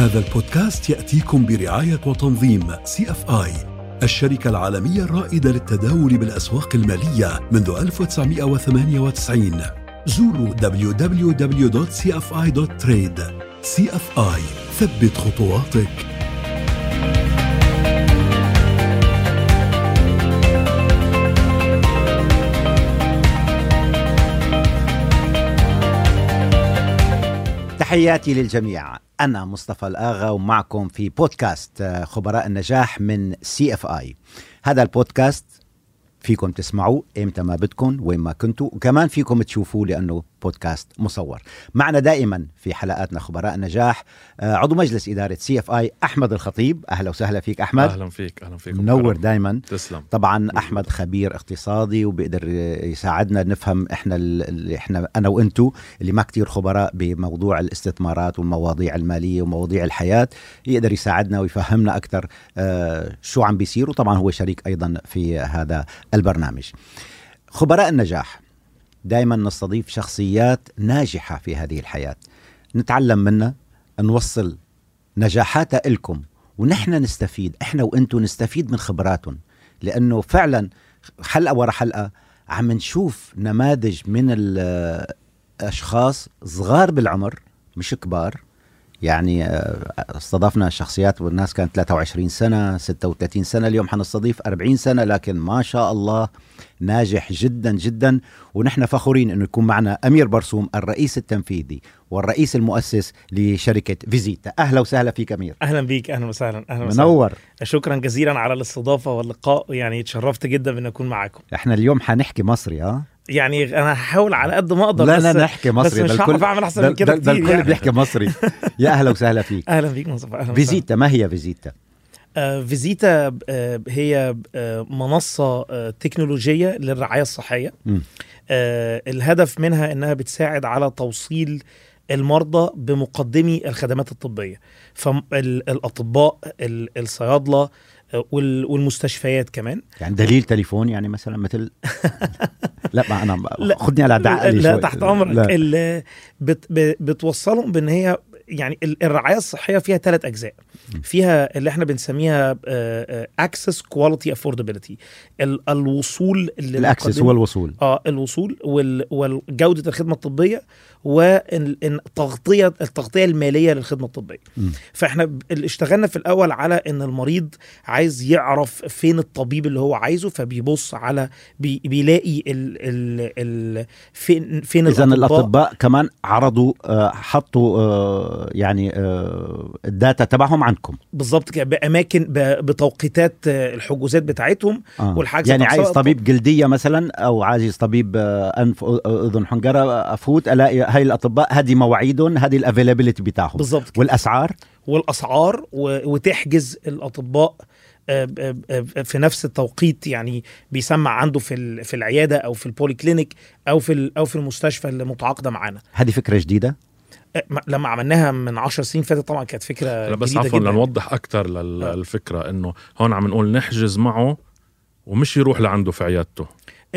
هذا البودكاست يأتيكم برعاية وتنظيم CFI الشركة العالمية الرائدة للتداول بالأسواق المالية منذ 1998 زوروا www.cfi.trade ثبت خطواتك تحياتي للجميع. أنا مصطفى الآغا ومعكم في بودكاست آه، خبراء النجاح من CFI. هذا البودكاست فيكم تسمعوه إمتى ما بدكم وين ما كنتوا وكمان فيكم تشوفوه لأنه بودكاست مصور. معنا دائما في حلقاتنا خبراء النجاح آه، عضو مجلس إدارة CFI أحمد الخطيب. أهلا وسهلا فيك أحمد. أهلا فيك أهلا فيك. منور دائما. تسلم. طبعا أحمد خبير اقتصادي وبيقدر يساعدنا نفهم إحنا اللي إحنا أنا وأنتو اللي ما كتير خبراء بموضوع الاستثمارات والمواضيع المالية ومواضيع الحياة يقدر يساعدنا ويفهمنا أكثر آه، شو عم بيصير. وطبعا هو شريك أيضا في هذا البرنامج. خبراء النجاح دائما نستضيف شخصيات ناجحة في هذه الحياة. نتعلم منها نوصل نجاحاتها لكم ونحن نستفيد إحنا وأنتم نستفيد من خبراتهم لأنه فعلا حلقة ورا حلقة عم نشوف نماذج من الاشخاص صغار بالعمر مش كبار يعني آه، استضفنا شخصيات والناس كانت 23 سنة 36 سنة اليوم حنستضيف 40 سنة لكن ما شاء الله ناجح جدا جدا. ونحن فخورين إنه يكون معنا أمير برسوم الرئيس التنفيذي والرئيس المؤسس لشركة فيزيتا. أهلا وسهلا فيك أمير. أهلا بيك أهلا وسهلا أهلا وسهلا. منور. شكرا جزيلا على الاستضافة واللقاء يعني تشرفت جدا بأن أكون معاكم إحنا اليوم حنحكي مصري ها؟ يعني أنا هحاول على قد ما أقدر لا بس لا نحكي مصري بس مش هعرف أعمل أحسن من كده ده- الكل يعني. بيحكي مصري يا أهلا وسهلا فيك أهلا بيك مصطفى أهلا. فيزيتا ما هي فيزيتا آه فيزيتا آه هي آه منصة آه تكنولوجية للرعاية الصحية مم. آه الهدف منها إنها بتساعد على توصيل المرضى بمقدمي الخدمات الطبية فالاطباء الصيادله آه، وال- والمستشفيات كمان يعني دليل تليفون يعني مثلا مثل لا ما أنا. خدني على دعقلي لا. تحت أمرك بت بتوصلهم بإن هي يعني ال- الرعاية الصحية فيها ثلاث أجزاء. فيها اللي إحنا بنسميها access quality affordability الوصول ال access هو الوصول آه الوصول وجوده الخدمة الطبية والتغطيه التغطية المالية للخدمة الطبية. مم. فإحنا اشتغلنا في الأول على إن المريض عايز يعرف فين الطبيب اللي هو عايزه فبيبص على بي بيلاقي ال ال ال فين فين اذا الأطباء كمان عرضوا آه، حطوا آه، يعني آه، الداتا تبعهم عندكم. بالظبط بأماكن بتوقيتات آه، الحجوزات بتاعتهم آه. والحجز يعني عايز طبيب جلدية مثلا أو عايز طبيب آه، أنف أ- أذن حنجرة أفوت ألاقي هاي الأطباء هذه مواعيدهم هذه ال availability بتاعهم. بالظبط. والأسعار؟ والأسعار وتحجز الأطباء آه، آه، آه، في نفس التوقيت يعني بيسمع عنده في في العيادة أو في ال polyclinic أو في أو في المستشفى اللي متعاقدة معانا. هذه فكرة جديدة؟ آه، لما عملناها من 10 سنين فاتت طبعا كانت فكرة لا بس جديدة عفوا جداً. لنوضح أكثر آه. للفكرة إنه هون عم نقول نحجز معه ومش يروح لعنده في عيادته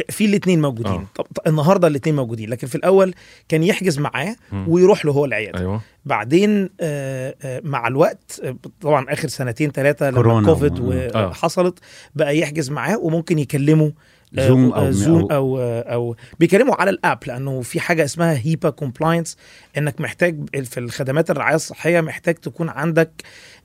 في الاثنين موجودين آه. طب النهارده الاثنين موجودين لكن في الأول كان يحجز معاه. ويروح له هو العيادة أيوه بعدين آه، آه، مع الوقت آه، طبعا آخر سنتين ثلاثة لما كورونا كوفيد آه. وحصلت بقى يحجز معاه وممكن يكلمه آه، Zoom آه، أو- Zoom أو- أو آه، أو بيكلموا على ال app لأنه في حاجة اسمها HIPAA compliance إنك محتاج في الخدمات الرعاية الصحية محتاج تكون عندك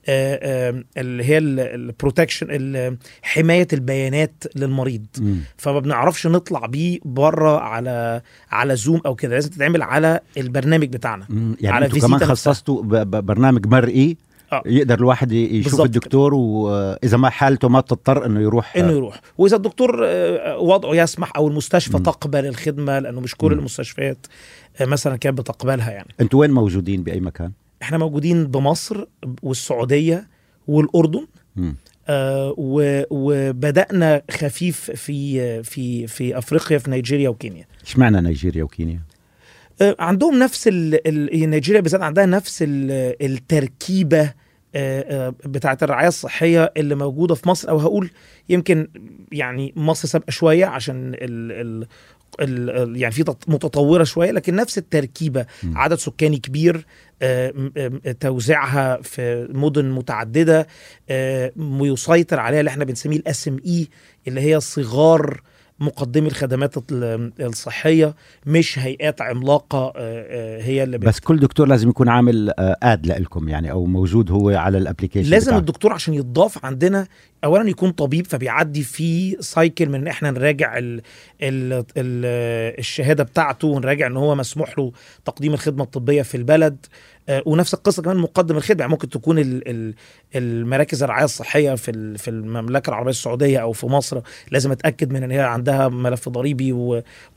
آه، آه، اللي هي البروتكشن حماية البيانات للمريض مم. فما بنعرفش نطلع بيه بره على على زوم أو كده لازم تتعمل على البرنامج بتاعنا مم. يعني على أنتم كمان. خصصتوا برنامج مرئي آه. يقدر الواحد يشوف الدكتور واذا ما حالته ما تضطر إنه يروح إنه يروح وإذا الدكتور آه، وضعه يسمح أو المستشفى مم. تقبل الخدمة لأنه مش كل. المستشفيات آه، مثلا كانت بتقبلها يعني أنتوا وين موجودين بأي مكان إحنا موجودين بمصر والسعودية والأردن. آه، و- وبدأنا خفيف في في في أفريقيا في نيجيريا وكينيا إشمعنى نيجيريا وكينيا آه، عندهم نفس ال... ال... نيجيريا بالذات عندها نفس ال... التركيبة آه، آه، بتاعه الرعاية الصحية اللي موجودة في مصر أو هقول يمكن يعني مصر سابقة شوية عشان ال... ال... ال... ال- يعني في تط- متطورة شوية لكن نفس التركيبة مم. عدد سكاني كبير آه، م- م- توزيعها في مدن متعددة آه، يسيطر عليها اللي إحنا بنسميه ال SME اللي هي صغار مقدمي الخدمات ال- الصحية مش هيئات عملاقة آه، آه، هي اللي بت- بس كل دكتور لازم يكون عامل آه، add لكم يعني أو موجود هو على ال application لازم بتاعكم. الدكتور عشان يتضاف عندنا اولا يكون طبيب فبيعدي في سايكل من إن إحنا نراجع ال ال ال الشهادة بتاعته ونراجع إن هو مسموح له تقديم الخدمة الطبية في البلد آه، ونفس القصة كمان مقدم الخدمة يعني ممكن تكون ال ال المراكز الرعاية الصحية في في المملكة العربية السعودية أو في مصر لازم أتأكد من إن هي عندها ملف ضريبي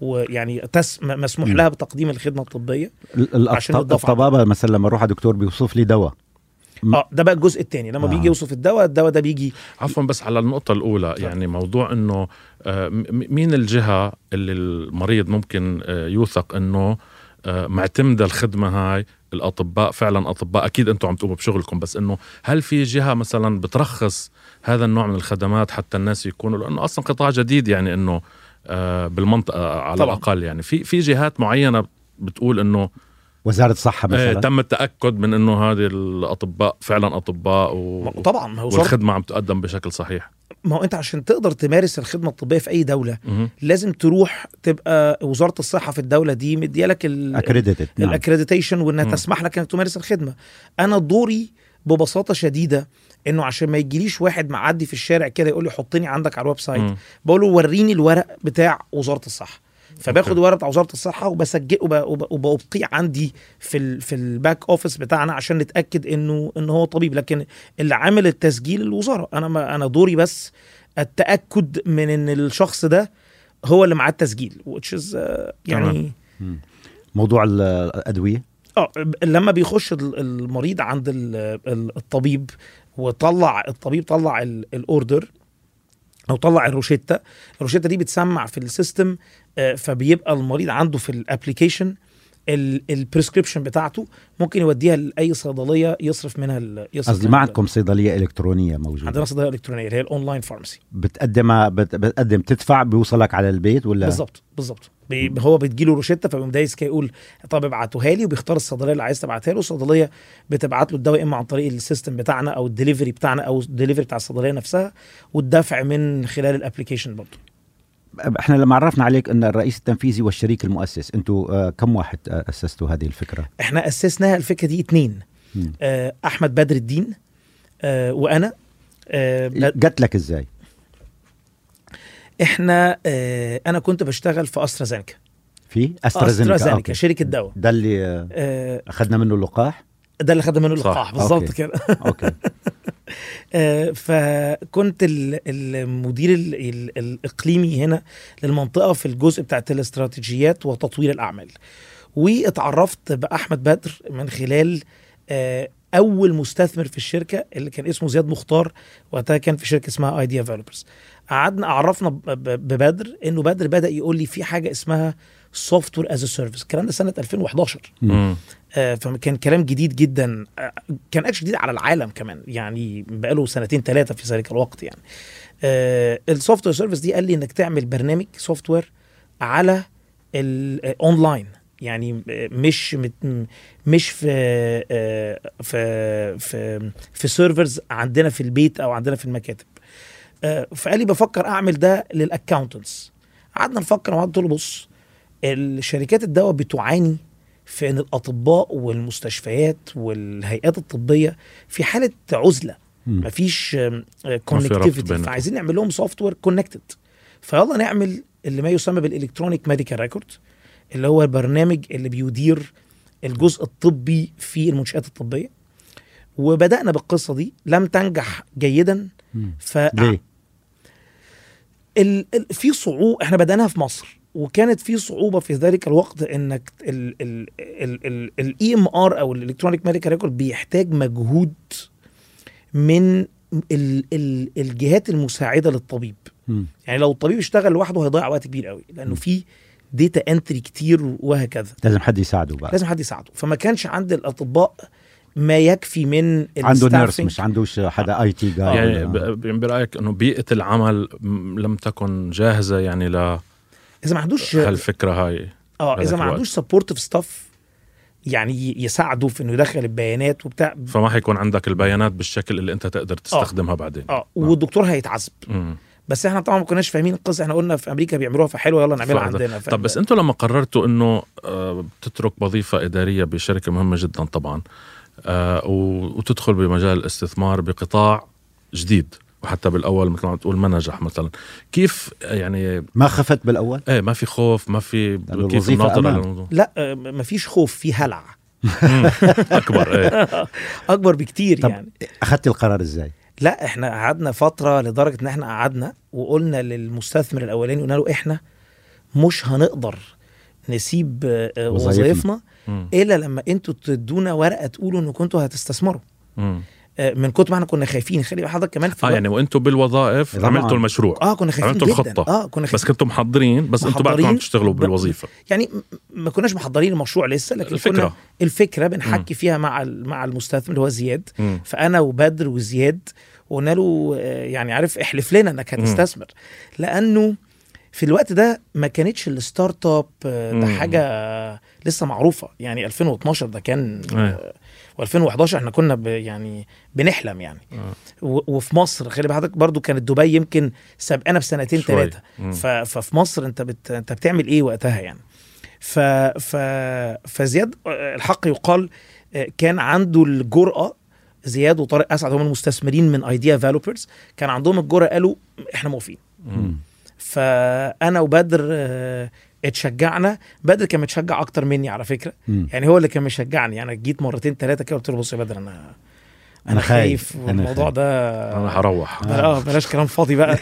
ويعني مسموح. لها بتقديم الخدمة الطبية ال- ال- عشان الطبابه مثلا لما أروح على دكتور بيوصف لي دواء. آه ده بقى الجزء الثاني لما آه. بيجي يوصف الدواء الدواء ده بيجي عفوا بس على النقطة الأولى يعني موضوع إنه آه، مين الجهة اللي المريض ممكن آه، يوثق إنه آه، معتمدة الخدمة هاي؟ الأطباء فعلا أطباء أكيد أنتم عم تقوموا بشغلكم بس إنه هل في جهة مثلا بترخص هذا النوع من الخدمات حتى الناس يكونوا؟ لأنه أصلا قطاع جديد يعني إنه آه، بالمنطقة على طبعاً. الأقل يعني. في في جهات معينة بتقول إنه وزارة الصحة آه، مثلا تم التأكد من إنه هذه الأطباء فعلا أطباء و... طبعا ما هو وزاره والخدمة عم تقدم بشكل صحيح ما هو أنت عشان تقدر تمارس الخدمة الطبية في أي دولة مهم. لازم تروح تبقى وزارة الصحة في الدولة دي مديالك ال- accredited نعم. ال accreditation وإنها مم. تسمح لك إنك تمارس الخدمة أنا دوري ببساطة شديدة إنه عشان ما يجيليش واحد معدي في الشارع كده يقول لي حطني عندك على ال website مم. بقول له وريني الورق بتاع وزارة الصحة فباخد بتاع وزارة الصحة وبسجله وب- وب- وبوقيه عندي في ال في ال back office بتاعنا عشان نتأكد إنه إن هو طبيب. لكن اللي عامل التسجيل الوزارة. أنا ما أنا دوري بس التأكد من إن الشخص ده هو اللي معاه التسجيل which is آه، يعني موضوع ال- الأدوية؟ آه لما بيخش ال- المريض عند ال- ال- الطبيب وطلع الطبيب طلع ال- ال order أو طلع الروشتة الروشتة دي بتسمع في ال system آه، فبيبقى المريض عنده في ال application ال prescription بتاعته ممكن يوديها لأي صيدلية يصرف منها يصرف قصدي ما عندكم صيدلية إلكترونية موجودة. عندنا صيدلية إلكترونية اللي هي ال online pharmacy بتقدمها بت- بتقدم تدفع بيوصلك على البيت ولا؟ بالظبط بالظبط بي- هو بتجيله روشته فبيقوم دايس كده يقول طب ابعتوها لي وبيختار الصيدلية اللي عايز تبعتها له. الصيدلية بتبعت له الدواء إما عن طريق ال system بتاعنا أو الدليفري بتاعنا أو الدليفري بتاع الصيدلية نفسها والدفع من خلال ال application برضه. إحنا لما عرفنا عليك أن الرئيس التنفيذي والشريك المؤسس أنتوا آه، كم واحد أسستوا هذه الفكرة؟ إحنا اسسناها الفكرة دي اتنين. مم. آه أحمد بدر الدين آه وأنا جات لك إزاي؟ إحنا آه أنا كنت بشتغل في أسترازينيكا في أسترازينيكا أسترازينيكا. شركة دواء ده اللي آه، آه أخذنا منه اللقاح ده اللي خد منه. اللقاح بالظبط. كده أوكي آه، فكنت ال- المدير ال- ال- الإقليمي هنا للمنطقة في الجزء بتاعت الاستراتيجيات وتطوير الأعمال واتعرفت بأحمد بدر من خلال آه، أول مستثمر في الشركة اللي كان اسمه زياد مختار وقتها كان في شركة اسمها Idea Developers قعدنا عرفنا ببدر إنه بدر بدأ يقول لي في حاجة اسمها software as a service الكلام ده سنة 2011 مم. آه، فكان كلام جديد جدا. آه، كان أكشن جديد على العالم كمان. يعني بقاله سنتين ثلاثة في ذلك الوقت يعني. ال software service دي قال لي إنك تعمل برنامج software على الاونلاين يعني آه، مش مت- مش في آه، في في في servers عندنا في البيت أو عندنا في المكاتب. آه، فقال لي بفكر أعمل ده لل accountants قعدنا نفكر وقعدت له بص الشركات الدواء بتعاني في إن الأطباء والمستشفيات والهيئات الطبية في حالة عزلة. مفيش connectivity بينهم. فعايزين نعمل لهم software connected فيلا نعمل اللي ما يسمى بال electronic medical record اللي هو البرنامج اللي بيدير الجزء الطبي في المنشآت الطبية. وبدأنا بالقصة دي لم تنجح جيدا. ف ليه؟ ال... ال... في صعوبة إحنا بدأناها في مصر وكانت في صعوبة في ذلك الوقت إنك ال ال ال ال EMR أو ال electronic medical record بيحتاج مجهود من ال ال الجهات المساعدة للطبيب. مم. يعني لو الطبيب اشتغل لوحده هيضيع وقت كبير قوي لأنه في data entry كتير وهكذا. لازم حد يساعده بقى. لازم حد يساعده. فما كانش عند الأطباء ما يكفي من عنده nurse. مش عندوش حدا IT guy يعني برأيك إنه بيئة العمل لم تكن جاهزة يعني إذا ما عندوش لهالفكره هاي آه إذا ما. عندوش supportive staff يعني ي- يساعده في إنه يدخل البيانات وبتاع. فما حيكون عندك البيانات بالشكل اللي أنت تقدر تستخدمها بعدين. آه. والدكتور هيتعذب. بس إحنا طبعا ما كناش فاهمين القصة إحنا قلنا في أمريكا بيعملوها فحلوة يلا نعملها فهذا. عندنا. طب بس أنتوا لما قررتوا انه آه، بتترك وظيفة إدارية بشركة مهمة جدا طبعا آه، وتدخل بمجال الاستثمار بقطاع جديد وحتى بالأول مثل ما عم تقول ما نجح مثلا. كيف يعني ما خفت بالأول؟ إيه ما في خوف ما في كيف الموضوع لا آه، مفيش خوف في هلع. أكبر إيه. أكبر بكتير طب يعني. اخذت القرار إزاي؟ لا إحنا قعدنا فترة لدرجة إن إحنا قعدنا وقلنا للمستثمر الأولاني قلنا له إحنا مش هنقدر نسيب آه، مم. إلا لما أنتوا تدونا ورقة تقولوا ان كنتوا هتستثمروا. من كتر ما إحنا كنا خايفين خلي حضرتك كمان في آه يعني وأنتم بالوظائف. عملتوا المشروع آه كنا خايفين عملتوا جدا الخطة. آه كنا بس خايفين كنتوا محضرين بس أنتم بعدكم عم محضرين تشتغلوا بالوظيفة يعني م- ما كناش محضرين المشروع لسه لكن الفكرة. كنا الفكرة بنحكي فيها مع ال- مع المستثمر اللي هو زياد مم. فأنا وبدر وزياد وقلنا له آه، يعني عارف احلف لنا إنك هتستثمر لأنه في الوقت ده ما كانتش ال startup آه، ده. حاجة لسه معروفة يعني 2012 ده كان أيه. و2011 إحنا كنا ب يعني بنحلم يعني. وفي مصر خلي بالك حضرتك برضو كانت دبي يمكن سابقانا بسنتين. ثلاثة ففي مصر انت بت... انت بتعمل إيه وقتها يعني؟ ف... ف... فزياد الحق يقال آه، كان عنده الجرأة زياد وطارق أسعد هم المستثمرين من Idea Developers كان عندهم الجرأة قالوا إحنا موافقين. فانا وبدر آه، اتشجعنا. بدر كان متشجع أكتر مني على فكرة. مم. يعني هو اللي كان مشجعني. أنا جيت مرتين ثلاثة كده قلت له بص يا بدر أنا أنا خايف. والموضوع. ده أنا هروح. آه بلاش كلام فاضي بقى.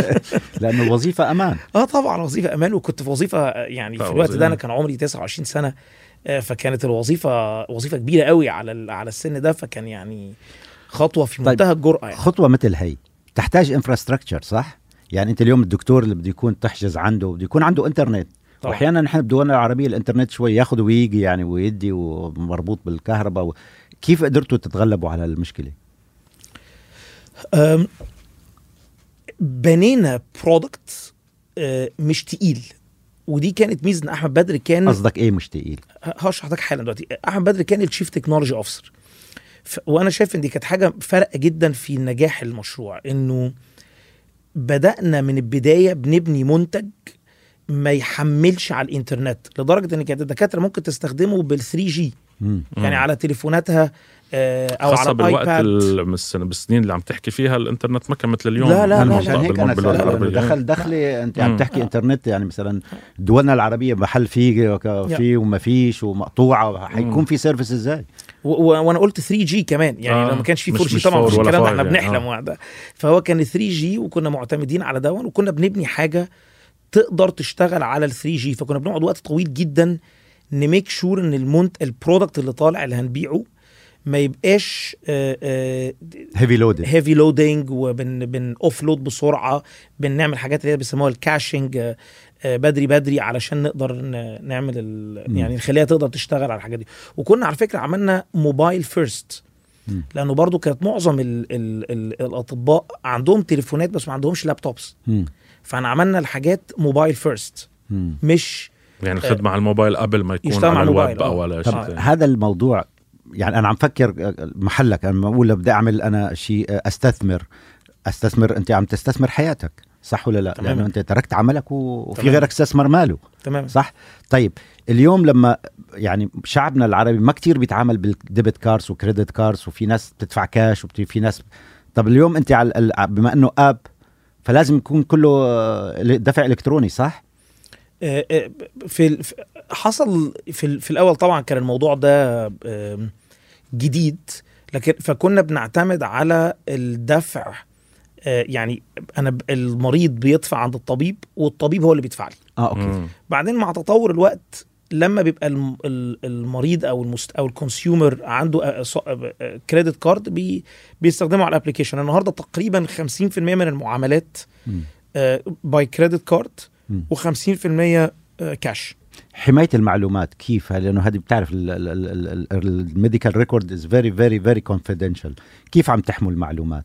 لأنه الوظيفة أمان. آه طبعا وظيفه أمان. وكنت في وظيفة يعني في الوقت. ده أنا كان عمري 29 سنة. آه، فكانت الوظيفة وظيفة كبيرة قوي على ال- على السن ده. فكان يعني خطوة في طيب. منتهى الجرأة يعني. خطوة مثل هي. تحتاج infrastructure صح؟ يعني انت اليوم الدكتور اللي بده يكون تحجز عنده بده يكون عنده انترنت. طبعاً. واحيانا نحن بدولنا العربية الانترنت شوي ياخذ ويجي يعني ويدي ومربوط بالكهرباء و... كيف قدرتوا تتغلبوا على المشكلة بنينا product مش تقيل. ودي كانت ميزة ان أحمد بدر كان قصدك إيه مش تقيل؟ هشرح لك حالا دلوقتي. أحمد بدر كان ال chief technology officer وأنا شايف إن دي كانت حاجة فارقه جدا في نجاح المشروع إنه بدأنا من البداية بنبني منتج ما يحملش على الإنترنت لدرجة ان كانت الدكاترة ممكن تستخدمه بال 3 G. يعني على تليفوناتها آه، أو خاصة على بالوقت ال iPad بالسنين اللي عم تحكي فيها الإنترنت ما كان مثل اليوم لا، لا، لا، عشان هيك أنا. دخل دخلي أنت. عم تحكي إنترنت يعني مثلا دولنا العربية محل فيه في وما فيش ومقطوعة حيكون. في service إزاي وأنا قلت 3 G كمان. يعني آه، لو ما كانش في مش- 4 G مش طبعا 4 مفيش ولا الكلام ده 5 إحنا يعني، بنحلم وقتها فهو كان 3 G وكنا معتمدين على ده وكنا بنبني حاجة تقدر تشتغل على ال 3 G فكنا بنقعد وقت طويل جدا ن make sure إن المنت ال product اللي طالع اللي هنبيعه ما يبقاش heavy loaded heavy loading وبن بن اوف load بسرعة. بنعمل حاجات اللي هي بيسموها ال caching آه، آه، بدري بدري علشان نقدر ن- نعمل. يعني نخليها تقدر تشتغل على الحاجات دي وكنا على فكرة عملنا mobile first. لأنه برضو كانت معظم ال ال ال الأطباء عندهم تليفونات بس ما عندهمش laptops مم. فاحنا عملنا الحاجات mobile first. مش يعني الخدمة على الموبايل قبل ما يكون على على الويب أو آه. ولا طب شيء آه. هذا الموضوع يعني أنا عم فكر محلك أنا بقول بدي أعمل أنا شيء أستثمر أستثمر أنت عم تستثمر حياتك صح ولا لا؟ تماماً. لأنه أنت تركت عملك وفي. غيرك استثمر ماله. تمام صح؟ طيب اليوم لما يعني شعبنا العربي ما كتير بيتعامل بال debit cards و credit cards وفي ناس بتدفع كاش وفي ناس طب اليوم أنت على ال- بما إنه app فلازم يكون كله دفع إلكتروني صح؟ آه، آه، في حصل في في الأول طبعا كان الموضوع ده جديد لكن فكنا بنعتمد على الدفع يعني أنا المريض بيدفع عند الطبيب والطبيب هو اللي بيدفع لي. آه أوكي. مم. بعدين مع تطور الوقت لما بيبقى الم- ال- المريض أو المست أو ال consumer عنده credit card بي بيستخدمه على ال application النهارده تقريبا 50% من المعاملات. by credit card مم. و50% كاش حماية المعلومات كيف؟ لأنه هذه بتعرف ال medical record is very very very confidential كيف عم تحموا المعلومات؟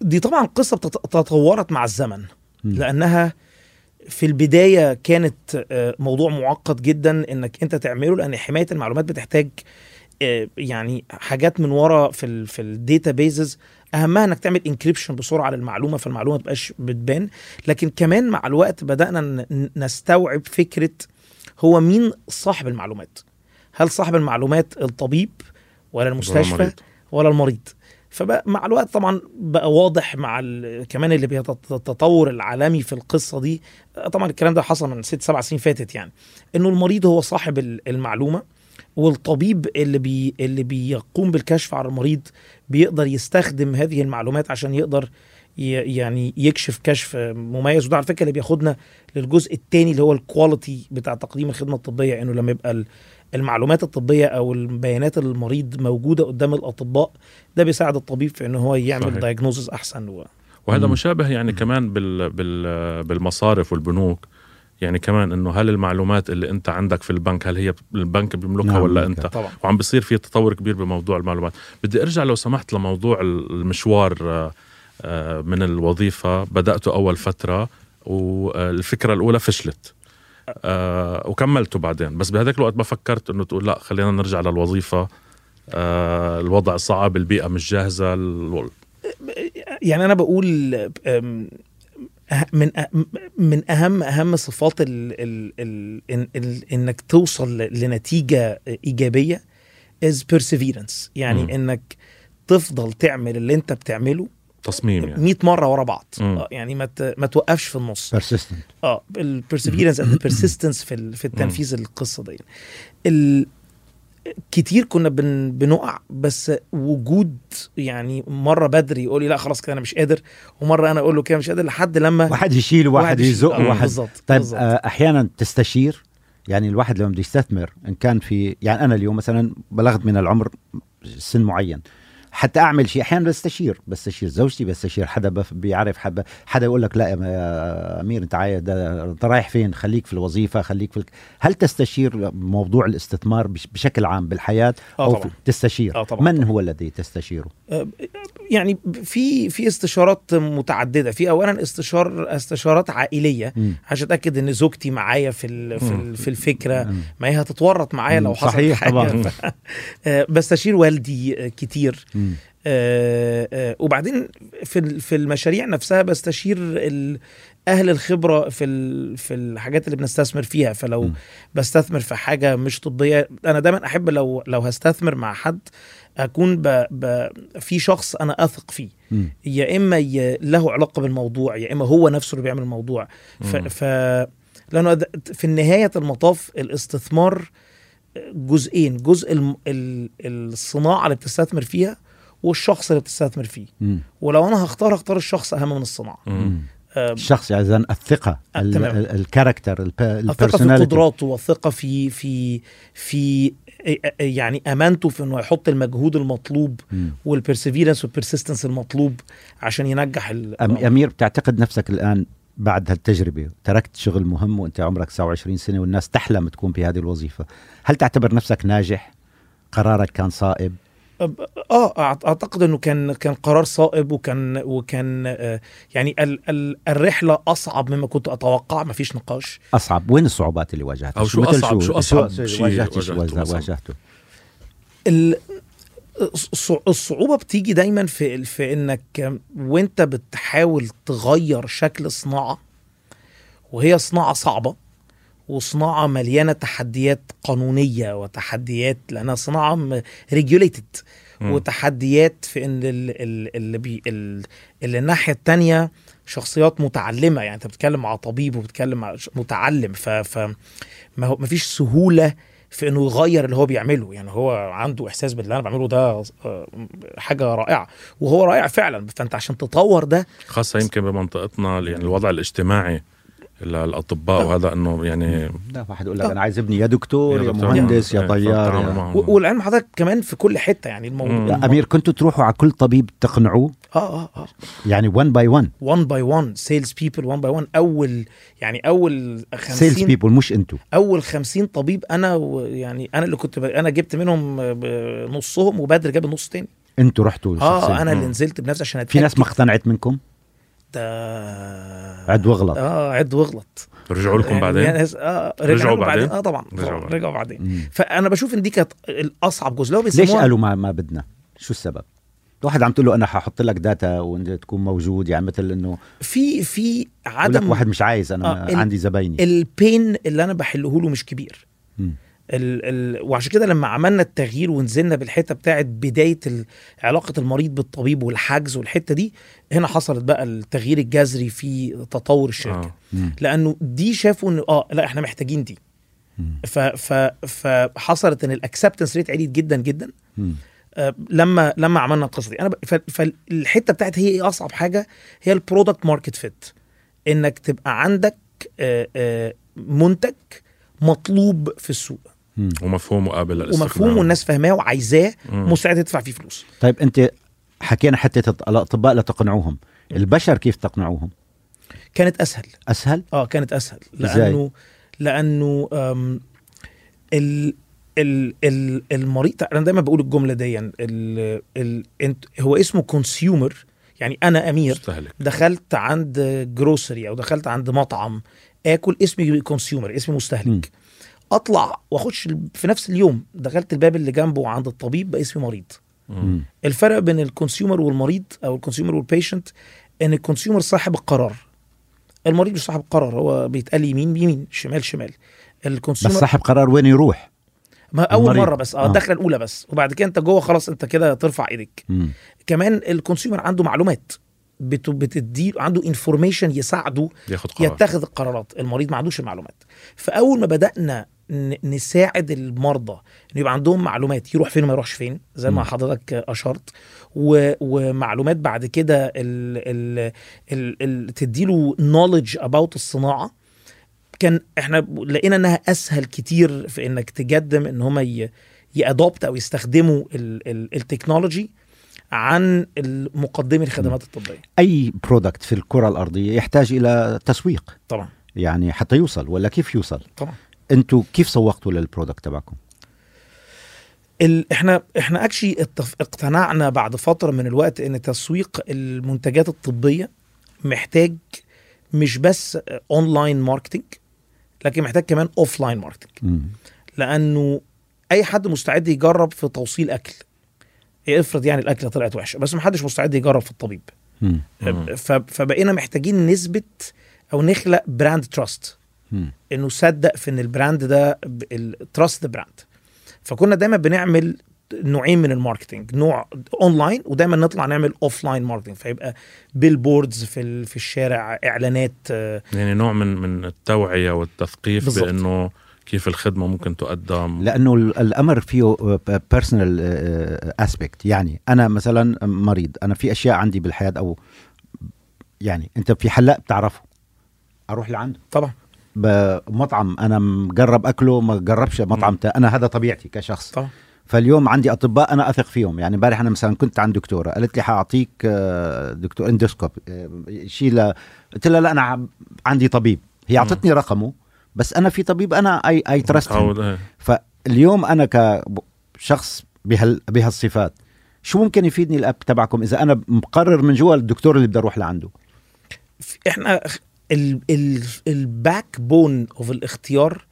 دي طبعا قصة تطورت مع الزمن. لأنها في البداية كانت آه، موضوع معقد جدا إنك أنت تعمله لأن حماية المعلومات بتحتاج آه، يعني حاجات من ورا في ال في ال databases أهمها إنك تعمل encryption بسرعة للمعلومة فالمعلومة ما تبقاش بتبان. لكن كمان مع الوقت بدأنا نستوعب فكرة هو مين صاحب المعلومات. هل صاحب المعلومات الطبيب ولا المستشفى المريض. ولا المريض؟ فبقى مع الوقت طبعا بقى واضح مع كمان اللي التطور العالمي في القصة دي طبعا الكلام ده حصل من ست سبع سنين فاتت يعني إنه المريض هو صاحب ال- المعلومة والطبيب اللي بي اللي بيقوم بالكشف على المريض بيقدر يستخدم هذه المعلومات عشان يقدر يعني يكشف كشف مميز. وده على فكرة اللي بياخدنا للجزء الثاني اللي هو ال quality بتاع تقديم الخدمة الطبية إنه لما يبقى المعلومات الطبية أو البيانات المريض موجودة قدام الأطباء ده بيساعد الطبيب في إن هو يعمل صحيح. diagnosis أحسن و... وهذا مم. مشابه يعني كمان بال بال بالمصارف والبنوك. يعني كمان إنه هل المعلومات اللي أنت عندك في البنك هل هي البنك بيملكها نعم، ولا. أنت؟ طبعا. وعم بيصير في تطور كبير بموضوع المعلومات. بدي أرجع لو سمحت لموضوع المشوار آه، آه، من الوظيفة. بدأته أول فترة والفكرة الأولى فشلت. آه، وكملته بعدين. بس بهذاك الوقت ما فكرت إنه تقول لا خلينا نرجع للوظيفة. آه، الوضع صعب البيئة مش جاهزة ال- يعني أنا بقول أه- من أه- من أهم أهم صفات ال ال ال ال ال إنك توصل لنتيجة إيجابية is perseverance. يعني مم. إنك تفضل تعمل اللي أنت بتعمله تصميم يعني. 100 مرة ورا بعض. مم. آه، يعني ما ما توقفش في النص. Persistent آه ال perseverance and persistence في ال- في التنفيذ القصة دي. ال كتير كنا بن بنقع بس وجود يعني مرة بدري يقول لي لا خلاص كده أنا مش قادر ومرة أنا أقول له كده مش قادر لحد لما واحد يشيل يشيل. يزق آه، وواحد بالظبط طيب بالظبط. آه، أحيانا تستشير يعني الواحد لما بده يستثمر إن كان في يعني أنا اليوم مثلا بلغت من العمر سن معين حتى أعمل شيء. أحيانا بستشير بستشير زوجتي بستشير حدا بيعرف حدا حدا يقول لك لا يا أمير أنت أنت رايح فين؟ خليك في الوظيفة خليك في الك... هل تستشير موضوع الاستثمار بش- بشكل عام بالحياة؟ آه أو طبعا. تستشير. آه طبعا من طبعاً. هو الذي تستشيره؟ يعني في في استشارات متعددة. في اولا استشار استشارات عائلية. مم. عشان أتأكد إن زوجتي معايا في ال- في ال- في الفكرة. ما هي هتتورط معايا لو حصل صحيح حاجة. طبعاً. آه، بستشير والدي آه، كتير. مم. آه، آه، وبعدين في في المشاريع نفسها بستشير أهل الخبرة في في الحاجات اللي بنستثمر فيها فلو مم. بستثمر في حاجة مش طبية أنا دايما أحب لو لو هستثمر مع حد أكون ب ب في شخص أنا أثق فيه. يا إما ي- له علاقة بالموضوع يا إما هو نفسه اللي بيعمل الموضوع ف. ف لأنه في نهاية المطاف الاستثمار جزئين جزء الصناعة اللي بتستثمر فيها والشخص اللي بتستثمر فيه. مم. ولو أنا هختار هختار الشخص أهم من الصناعة. مم. آه، الشخص يعني إذن الثقة ال character الثقه في قدراته والثقه في في في يعني أمانته في إنه يحط المجهود المطلوب مم. وال perseverance وال persistence المطلوب عشان ينجح أمير بتعتقد نفسك الآن بعد هالتجربة تركت شغل مهم وأنت عمرك 29 سنة والناس تحلم تكون بهذه الوظيفة هل تعتبر نفسك ناجح؟ قرارك كان صائب؟ آه أعتقد إنه كان كان قرار صائب وكان وكان آه، يعني ال ال الرحلة أصعب مما كنت أتوقع ما فيش نقاش. أصعب. وين الصعوبات اللي واجهتها؟ أو شو مثل أصعب- شو أصعب؟ شو شيء واجهت واجهته واجهته؟ واجهته. ال- الص- الصعوبة بتيجي دايما في في إنك وأنت بتحاول تغير شكل صناعة وهي صناعة صعبة. وصناعة مليانة تحديات قانونية وتحديات لأنها صناعة regulated. وتحديات في إن ال- ال- اللي بي ال- اللي الناحية التانية شخصيات متعلمة يعني أنت بتتكلم مع طبيب وبتتكلم مع متعلم ف, ف ما هو مفيش سهولة في إنه يغير اللي هو بيعمله يعني هو عنده إحساس باللي أنا بعمله ده آه، حاجة رائعة وهو رائع فعلا فأنت عشان تطور ده خاصة يمكن بمنطقتنا يعني الوضع الاجتماعي للاطباء وهذا إنه يعني لا واحد يقول لك أنا عايز ابني يا دكتور يا, دكتور، مهندس يا طيار فالتعامل يا... معهم. و- والعلم حضرتك كمان في كل حتة يعني الموضوع أمير كنتوا تروحوا على كل طبيب تقنعوه؟ آه آه آه. يعني 1 باي 1 1 باي 1 سيلز بيبل 1 باي 1 أول يعني أول sales 50 people مش أنتوا. أول 50 طبيب أنا و- يعني أنا اللي كنت ب... أنا جبت منهم ب- نصهم وبدر جاب النص تاني. أنتوا رحتوا آه. أنا اللي. نزلت بنفسي عشان في ناس ما. اقتنعت منكم؟ ده عد واغلط آه عد واغلط رجعوا لكم يعني بعدين؟ ناس- آه رجعوا لهم بعدين؟ آه طبعا. رجعوا طبعا بعدين. رجعوا بعدين. مم. فأنا بشوف إن دي كانت الأصعب جزء. لو ليش قالوا ما ما بدنا؟ شو السبب؟ واحد عم تقول له أنا ححط لك data وإنت تكون موجود يعني مثل إنه في في عدم واحد مش عايز أنا آه، عندي زبايني. ال pain اللي أنا بحله له مش كبير. مم. ال ال وعشان كده لما عملنا التغيير ونزلنا بالحتة بتاعت بداية علاقة المريض بالطبيب والحجز والحتة دي هنا حصلت بقى التغيير الجذري في تطور الشركة آه. مم. لأنه دي شافوا إن آه لا إحنا محتاجين دي. ف ف فحصلت إن ال acceptance rate عليت جدا جدا مم. آه، لما لما عملنا القصة دي أنا. فالحتة بتاعت هي إيه أصعب حاجة هي ال product market fit إنك تبقى عندك آه، آه، منتج مطلوب في السوق مم. ومفهوم وقابل للاستخدام. ومفهوم والناس فاهماه وعايزاه مم. مستعده تدفع فيه فلوس. طيب انت حكينا حتى الاطباء لتقنعوهم البشر كيف تقنعوهم؟ كانت أسهل. أسهل؟ آه كانت أسهل؟ لأنه لأنه ال ال ال المريض أنا دايما بقول الجملة دي ال ال انت هو اسمه consumer يعني أنا أمير مستهلك. دخلت عند grocery أو دخلت عند مطعم آكل اسمي consumer اسمي. مستهلك. اطلع واخش في نفس اليوم دخلت الباب اللي جنبه عند الطبيب بقى اسمي مريض. مم. الفرق بين ال consumer والمريض أو ال consumer وال patient إن ال consumer صاحب القرار. المريض مش صاحب القرار هو بيتقال يمين بيمين شمال شمال. بس الكونسيومر صاحب قرار وين يروح؟ ما أول المريض. مرة بس آه آه. الدخلة الأولى بس. وبعد كده أنت جوه خلاص أنت كده ترفع إيدك. مم. كمان ال consumer عنده معلومات بت- بتدي عنده information يساعده ياخد قرار. يتخذ القرارات. المريض ما عندوش المعلومات. فأول ما بدأنا نساعد المرضى إنه يبقى عندهم معلومات يروح فين وما يروحش فين زي ما. حضرتك أشرت. و... ومعلومات بعد كده ال... ال... ال... تديله knowledge about الصناعة. كان إحنا لقينا إنها أسهل كتير في إنك تقدم إن هم ي... يأدوبت أو يستخدموا ال... ال... ال technology عن مقدمي الخدمات الطبية. أي product في الكرة الأرضية يحتاج إلى تسويق. طبعا. يعني حتى يوصل ولا كيف يوصل؟ طبعا. أنتوا كيف سوقتوا لل product تبعكم ال... إحنا إحنا اكشي اتف... اقتنعنا بعد فترة من الوقت إن تسويق المنتجات الطبية محتاج مش بس online marketing لكن محتاج كمان offline marketing. لأنه أي حد مستعد يجرب في توصيل أكل افرض يعني الأكلة طلعت وحشة بس محدش مستعد يجرب في الطبيب. ف... فبقينا محتاجين نثبت أو نخلق brand trust. انه صدق في إن ال brand ده ال trust the brand فكنا دايما بنعمل نوعين من ال marketing نوع اونلاين ودايما نطلع نعمل offline marketing فيبقى billboards في ال- في الشارع إعلانات آه، يعني نوع من من التوعية والتثقيف بالضبط. بأنه كيف الخدمة ممكن تقدم. لأنه ال- الأمر فيه personal aspect يعني أنا مثلا مريض أنا في أشياء عندي بالحياة أو يعني أنت في حلاق بتعرفه أروح لعنده. طبعا. بمطعم أنا مجرب أكله ما جربش مطعم تا أنا هذا طبيعتي كشخص. طبعا. فاليوم عندي أطباء أنا أثق فيهم. يعني امبارح أنا مثلا كنت عند دكتورة قالت لي حأعطيك آه، دكتور endoscope آه، شيء ل- قلت لها لا أنا عندي طبيب. هي أعطتني رقمه بس أنا في طبيب أنا I I trust فاليوم أنا كشخص بهال بهالصفات. شو ممكن يفيدني ال app تبعكم إذا أنا مقرر من جوا الدكتور اللي بدي أروح لعنده؟ إحنا ال backbone of الاختيار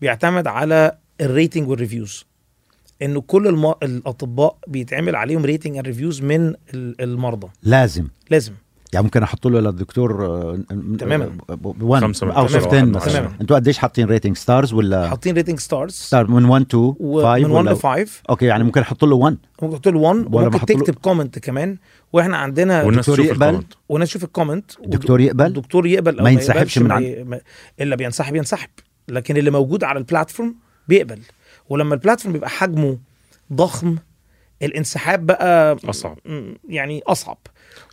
بيعتمد على ال rating وال reviews انه كل الم... الأطباء بيتعمل عليهم rating and reviews من ال- المرضى. لازم. لازم. يعني ممكن أحط له للدكتور آه، تماما. 1 خمسة من أو عشرة 15 أو من مثلا. عشرة. أنتوا قديش حاطين rating stars ولا؟ حاطين rating stars star من 1 to 5 ومن 1 ل ولا 5 okay يعني ممكن أحط له 1 ممكن تحط له 1 ولا وممكن تكتب comment كمان. وإحنا عندنا والناس دكتور يقبل؟ والناس تشوف ال comment الدكتور يقبل؟ الدكتور يقبل. ما ينسحبش من عن- إلا بينسحب ينسحب. لكن اللي موجود على ال platform بيقبل. ولما ال platform بيبقى حجمه ضخم الانسحاب بقى أصعب. يعني أصعب.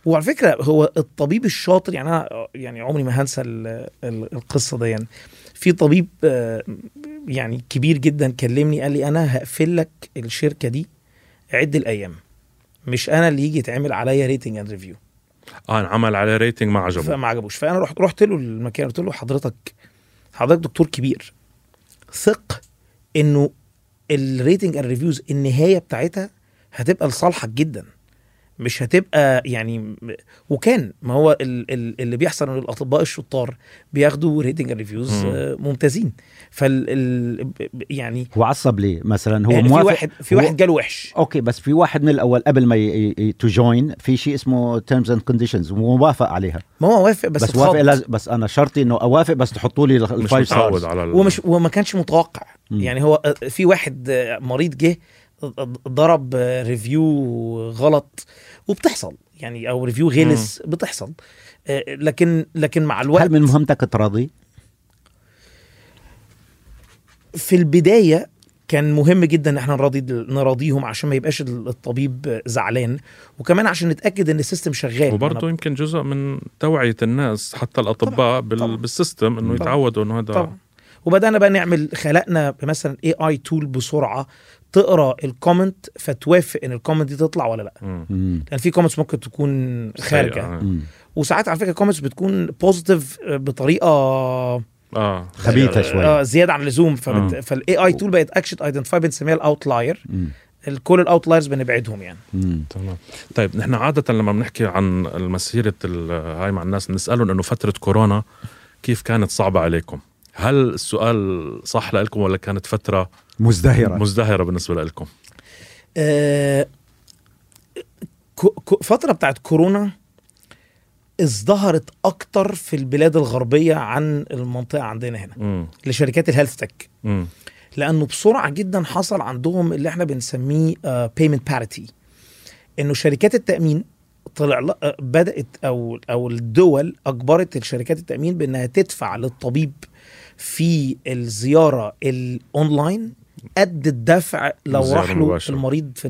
وعلى فكرة هو الطبيب الشاطر يعني أنا يعني عمري ما هنسى ال- ال- القصة دي. يعني في طبيب آه، يعني كبير جدا كلمني قال لي أنا هقفل لك الشركة دي عد الأيام مش أنا اللي يجي يتعمل عليا rating and review آه انعمل عليه rating ما عجبه. فما عجبوش. فأنا رحت رحت له المكان قلت له حضرتك حضرتك دكتور كبير. ثق إنه ال rating and reviews النهاية بتاعتها هتبقى لصالحك جدا مش هتبقى يعني وكان ما هو ال- ال- اللي بيحصل إن الأطباء الشطار بياخدوا rating reviews مم. ممتازين فال يعني هو عصب ليه مثلا هو يعني في موافق واحد في واحد جاله وحش okay بس في واحد من الأول قبل ما to join في شيء اسمه terms and conditions وموافق عليها ما هو وافق بس بس. وافق لاز... بس أنا شرطي إنه أوافق بس تحطوا لي ال five stars. ومش وما كانش متوقع مم. يعني هو في واحد مريض جه ضرب review غلط وبتحصل. يعني أو review غلس بتحصل. آه، لكن لكن مع الوقت هل من مهمتك تراضي؟ في البداية كان مهم جدا إن إحنا نراضي نراضيهم عشان ما يبقاش الطبيب زعلان. وكمان عشان نتأكد إن ال system شغال. وبرضه يمكن جزء من توعية الناس حتى الأطباء بال... طبعاً. بال system إنه طبعاً. يتعودوا إنه هذا طبعا. وبدأنا بقى نعمل خلقنا مثلا AI tool بسرعة. تقرأ ال comment فتوافق إن ال comment دي تطلع ولا لأ مم. لأن في comments ممكن تكون خارجة. وساعات على فكرة comments بتكون positive بطريقة آه خبيثة شوي آه زيادة عن اللزوم آه. فال AI tool بقت actually identify بنسميها ال outlier. كل ال outliers بنبعدهم يعني مم. تمام طيب نحن عادة لما بنحكي عن مسيرة ال- هاي مع الناس بنسألهم إنه فترة كورونا كيف كانت صعبة عليكم؟ هل السؤال صح لكم ولا كانت فترة مزدهرة. مزدهرة بالنسبة لكم؟ آه فترة بتاعت كورونا ازدهرت أكتر في البلاد الغربية عن المنطقة عندنا هنا امم لشركات ال health tech لأنه بسرعة جدا حصل عندهم اللي إحنا بنسميه payment parity إنه شركات التأمين طلع آه، بدأت أو أو الدول أجبرت الشركات التأمين بإنها تدفع للطبيب في الزيارة الاونلاين قد الدفع لو راح له. المريض في.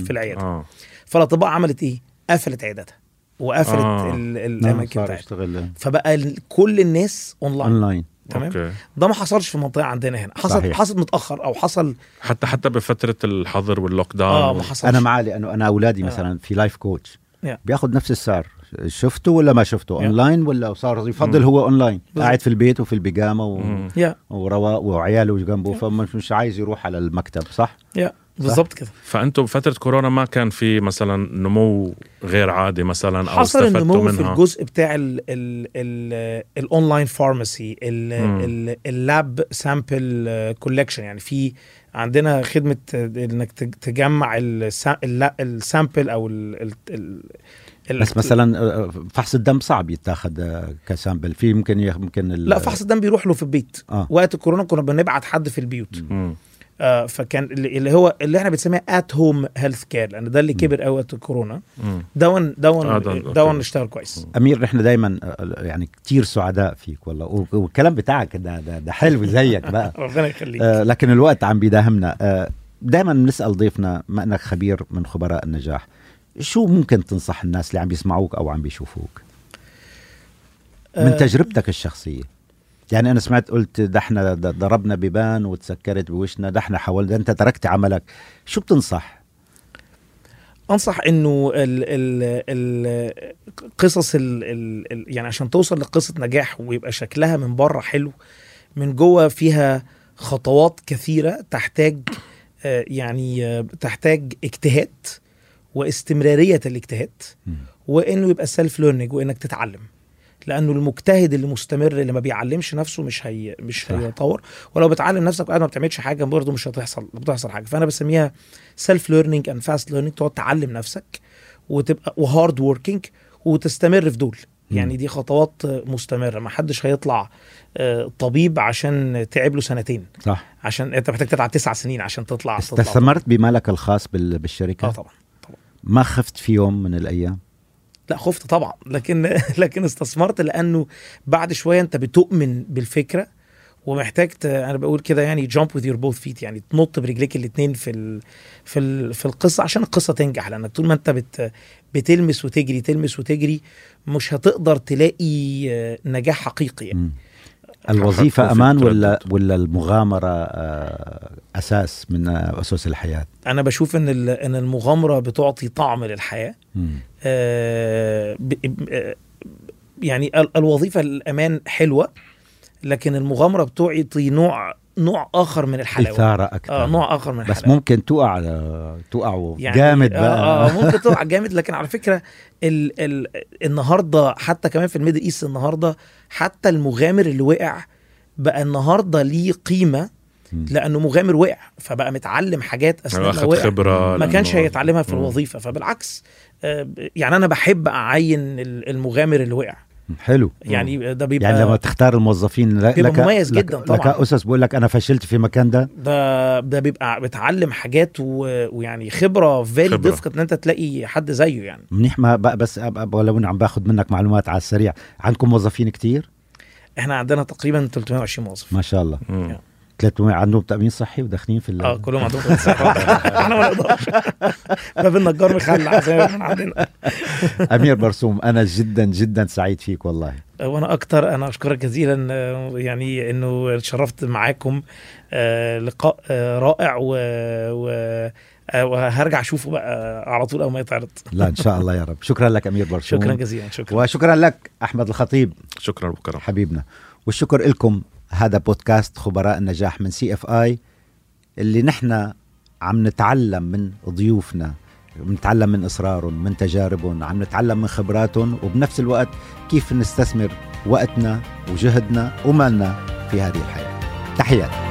في العيادة. آه. فالاطباء عملت إيه؟ قفلت عياداتها وقفلت آه. ال- الأماكن بتاعتها. فبقى كل الناس online online تمام؟ okay. ده ما حصلش في المنطقة عندنا هنا. حصل صحيح. حصل متأخر أو حصل حتى حتى بفترة الحظر وال lockdown آه وال- ما حصلش. أنا معاه لأنه أنا أولادي آه. مثلا في life coach Yeah. بياخذ نفس السعر. شفته ولا ما شفته Yeah. online ولا صار يفضل مم. هو اونلاين بالضبط. قاعد في البيت وفي البيجامة و... يا ورواق وعياله جنبه فمش مش عايز يروح على المكتب صح؟ يا بالظبط كده. فأنتم بفترة كورونا ما كان في مثلا نمو غير عادي مثلا أو حصل استفدتوا النمو في منها؟ الجزء بتاع ال ال ال ال online pharmacy. ال lab sample collection يعني في عندنا خدمة إنك تج- تجمع ال sample أو ال ال- بس مثلا آه، فحص الدم صعب يتاخذ آه، ك sample. في ممكن. ممكن ال... لا فحص الدم بيروح له في البيت. آه. وقت الكورونا كنا بنبعت حد في البيوت. آه فكان اللي اللي هو اللي إحنا بنسميه at home health care لأن ده اللي كبر قوي وقت الكورونا. done done آه، done. اشتغل كويس. أمير نحن دائما يعني كتير سعداء فيك والله. والكلام بتاعك ده ده, ده حلو زيك بقى. ربنا يخليك. آه لكن الوقت عم بيداهمنا. آه دائما بنسأل ضيفنا ما انك خبير من خبراء النجاح. شو ممكن تنصح الناس اللي عم بيسمعوك أو عم بيشوفوك؟ من آه، تجربتك الشخصية. يعني أنا سمعت قلت ده إحنا د- ضربنا بيبان وتسكرت بوشنا ده إحنا حاولنا أنت تركت عملك. شو بتنصح؟ أنصح إنه ال ال ال قصص ال ال ال يعني عشان توصل لقصة نجاح ويبقى شكلها من بره حلو من جوه فيها خطوات كثيرة تحتاج آه، يعني آه، تحتاج اجتهاد. واستمرارية الاجتهاد. وإنه يبقى self learning وإنك تتعلم. لأنه المجتهد اللي مستمر اللي ما بيعلمش نفسه مش هي مش. هيطور. ولو بتعلم نفسك وقاعد ما بتعملش حاجة برضه مش هتحصل بتحصل حاجة. فأنا بسميها self learning and fast learning تقعد تعلم نفسك وتبقى و hard working وتستمر في دول. يعني دي خطوات مستمرة. ما حدش هيطلع آه، طبيب عشان تعب له سنتين. صح. عشان انت محتاج تتعب تسع سنين عشان تطلع. استثمرت بمالك الخاص بال- بالشركة؟ آه طبعا. ما خفت في يوم من الأيام لا خفت طبعا لكن لكن استثمرت لأنه بعد شوية أنت بتؤمن بالفكرة ومحتاج. أنا بقول كده يعني jump with your both feet يعني تنط برجليك الاثنين في ال... في ال... في القصة عشان القصة تنجح لانك طول ما أنت بت... بتلمس وتجري تلمس وتجري مش هتقدر تلاقي آه، نجاح حقيقي يعني. مم. في أمان ولا. ولا المغامرة آه، أساس من أسس الحياة؟ أنا بشوف إن ال... إن المغامرة بتعطي طعم للحياة. آه، آه، يعني ال- الوظيفة الأمان حلوة لكن المغامرة بتعطي نوع نوع آخر من الحلاوة. إثارة أكثر. آه نوع آخر من بس الحلاوة. ممكن تقع تقع جامد بقى. آه, آه ممكن تقع جامد لكن على فكرة ال ال النهارده حتى كمان في ال Middle East النهارده حتى المغامر اللي وقع بقى النهارده ليه قيمة. لأنه مغامر وقع فبقى متعلم حاجات أثناء ما واخد وقع. خبرة ما كانش هيتعلمها في. الوظيفة فبالعكس آه، يعني أنا بحب أعين ال- المغامر اللي وقع. حلو. يعني ده بيبقى يعني لما تختار الموظفين بيبقى لك مميز لك جداً لك طبعاً. اسس بقول لك أنا فشلت في مكان ده. ده ده بيبقى بتعلم حاجات و... ويعني خبرة very خبرة. difficult إن أنت تلاقي حد زيه يعني. منيح ما بقى بس ولو إني عم باخذ منك معلومات على السريع عندكم موظفين كتير؟ إحنا عندنا تقريبا 320 موظف. ما شاء الله. مم. 300 عندهم تأمين صحي وداخلين في ال- آه كلهم عندهم كويس. إحنا ما نقدرش. باب النجار مخلع زي ما إحنا عندنا. أمير برسوم أنا جدا جدا سعيد فيك والله. وأنا أكتر أنا أشكرك جزيلا آه، يعني إنه اتشرفت معاكم آه، لقاء آه، رائع و, و... آه، وهرجع أشوفه بقى على طول أول ما يتعرض. لا إن شاء الله يا رب. شكرا لك أمير برسوم شكرا جزيلا شكرا. وشكرا لك أحمد الخطيب. شكرا ابو كرم حبيبنا. والشكر لكم هذا بودكاست خبراء النجاح من CFI اللي نحن عم نتعلم من ضيوفنا بنتعلم من إصرارهم من تجاربهم عم نتعلم من خبراتهم وبنفس الوقت كيف نستثمر وقتنا وجهدنا ومالنا في هذه الحياة. تحياتي.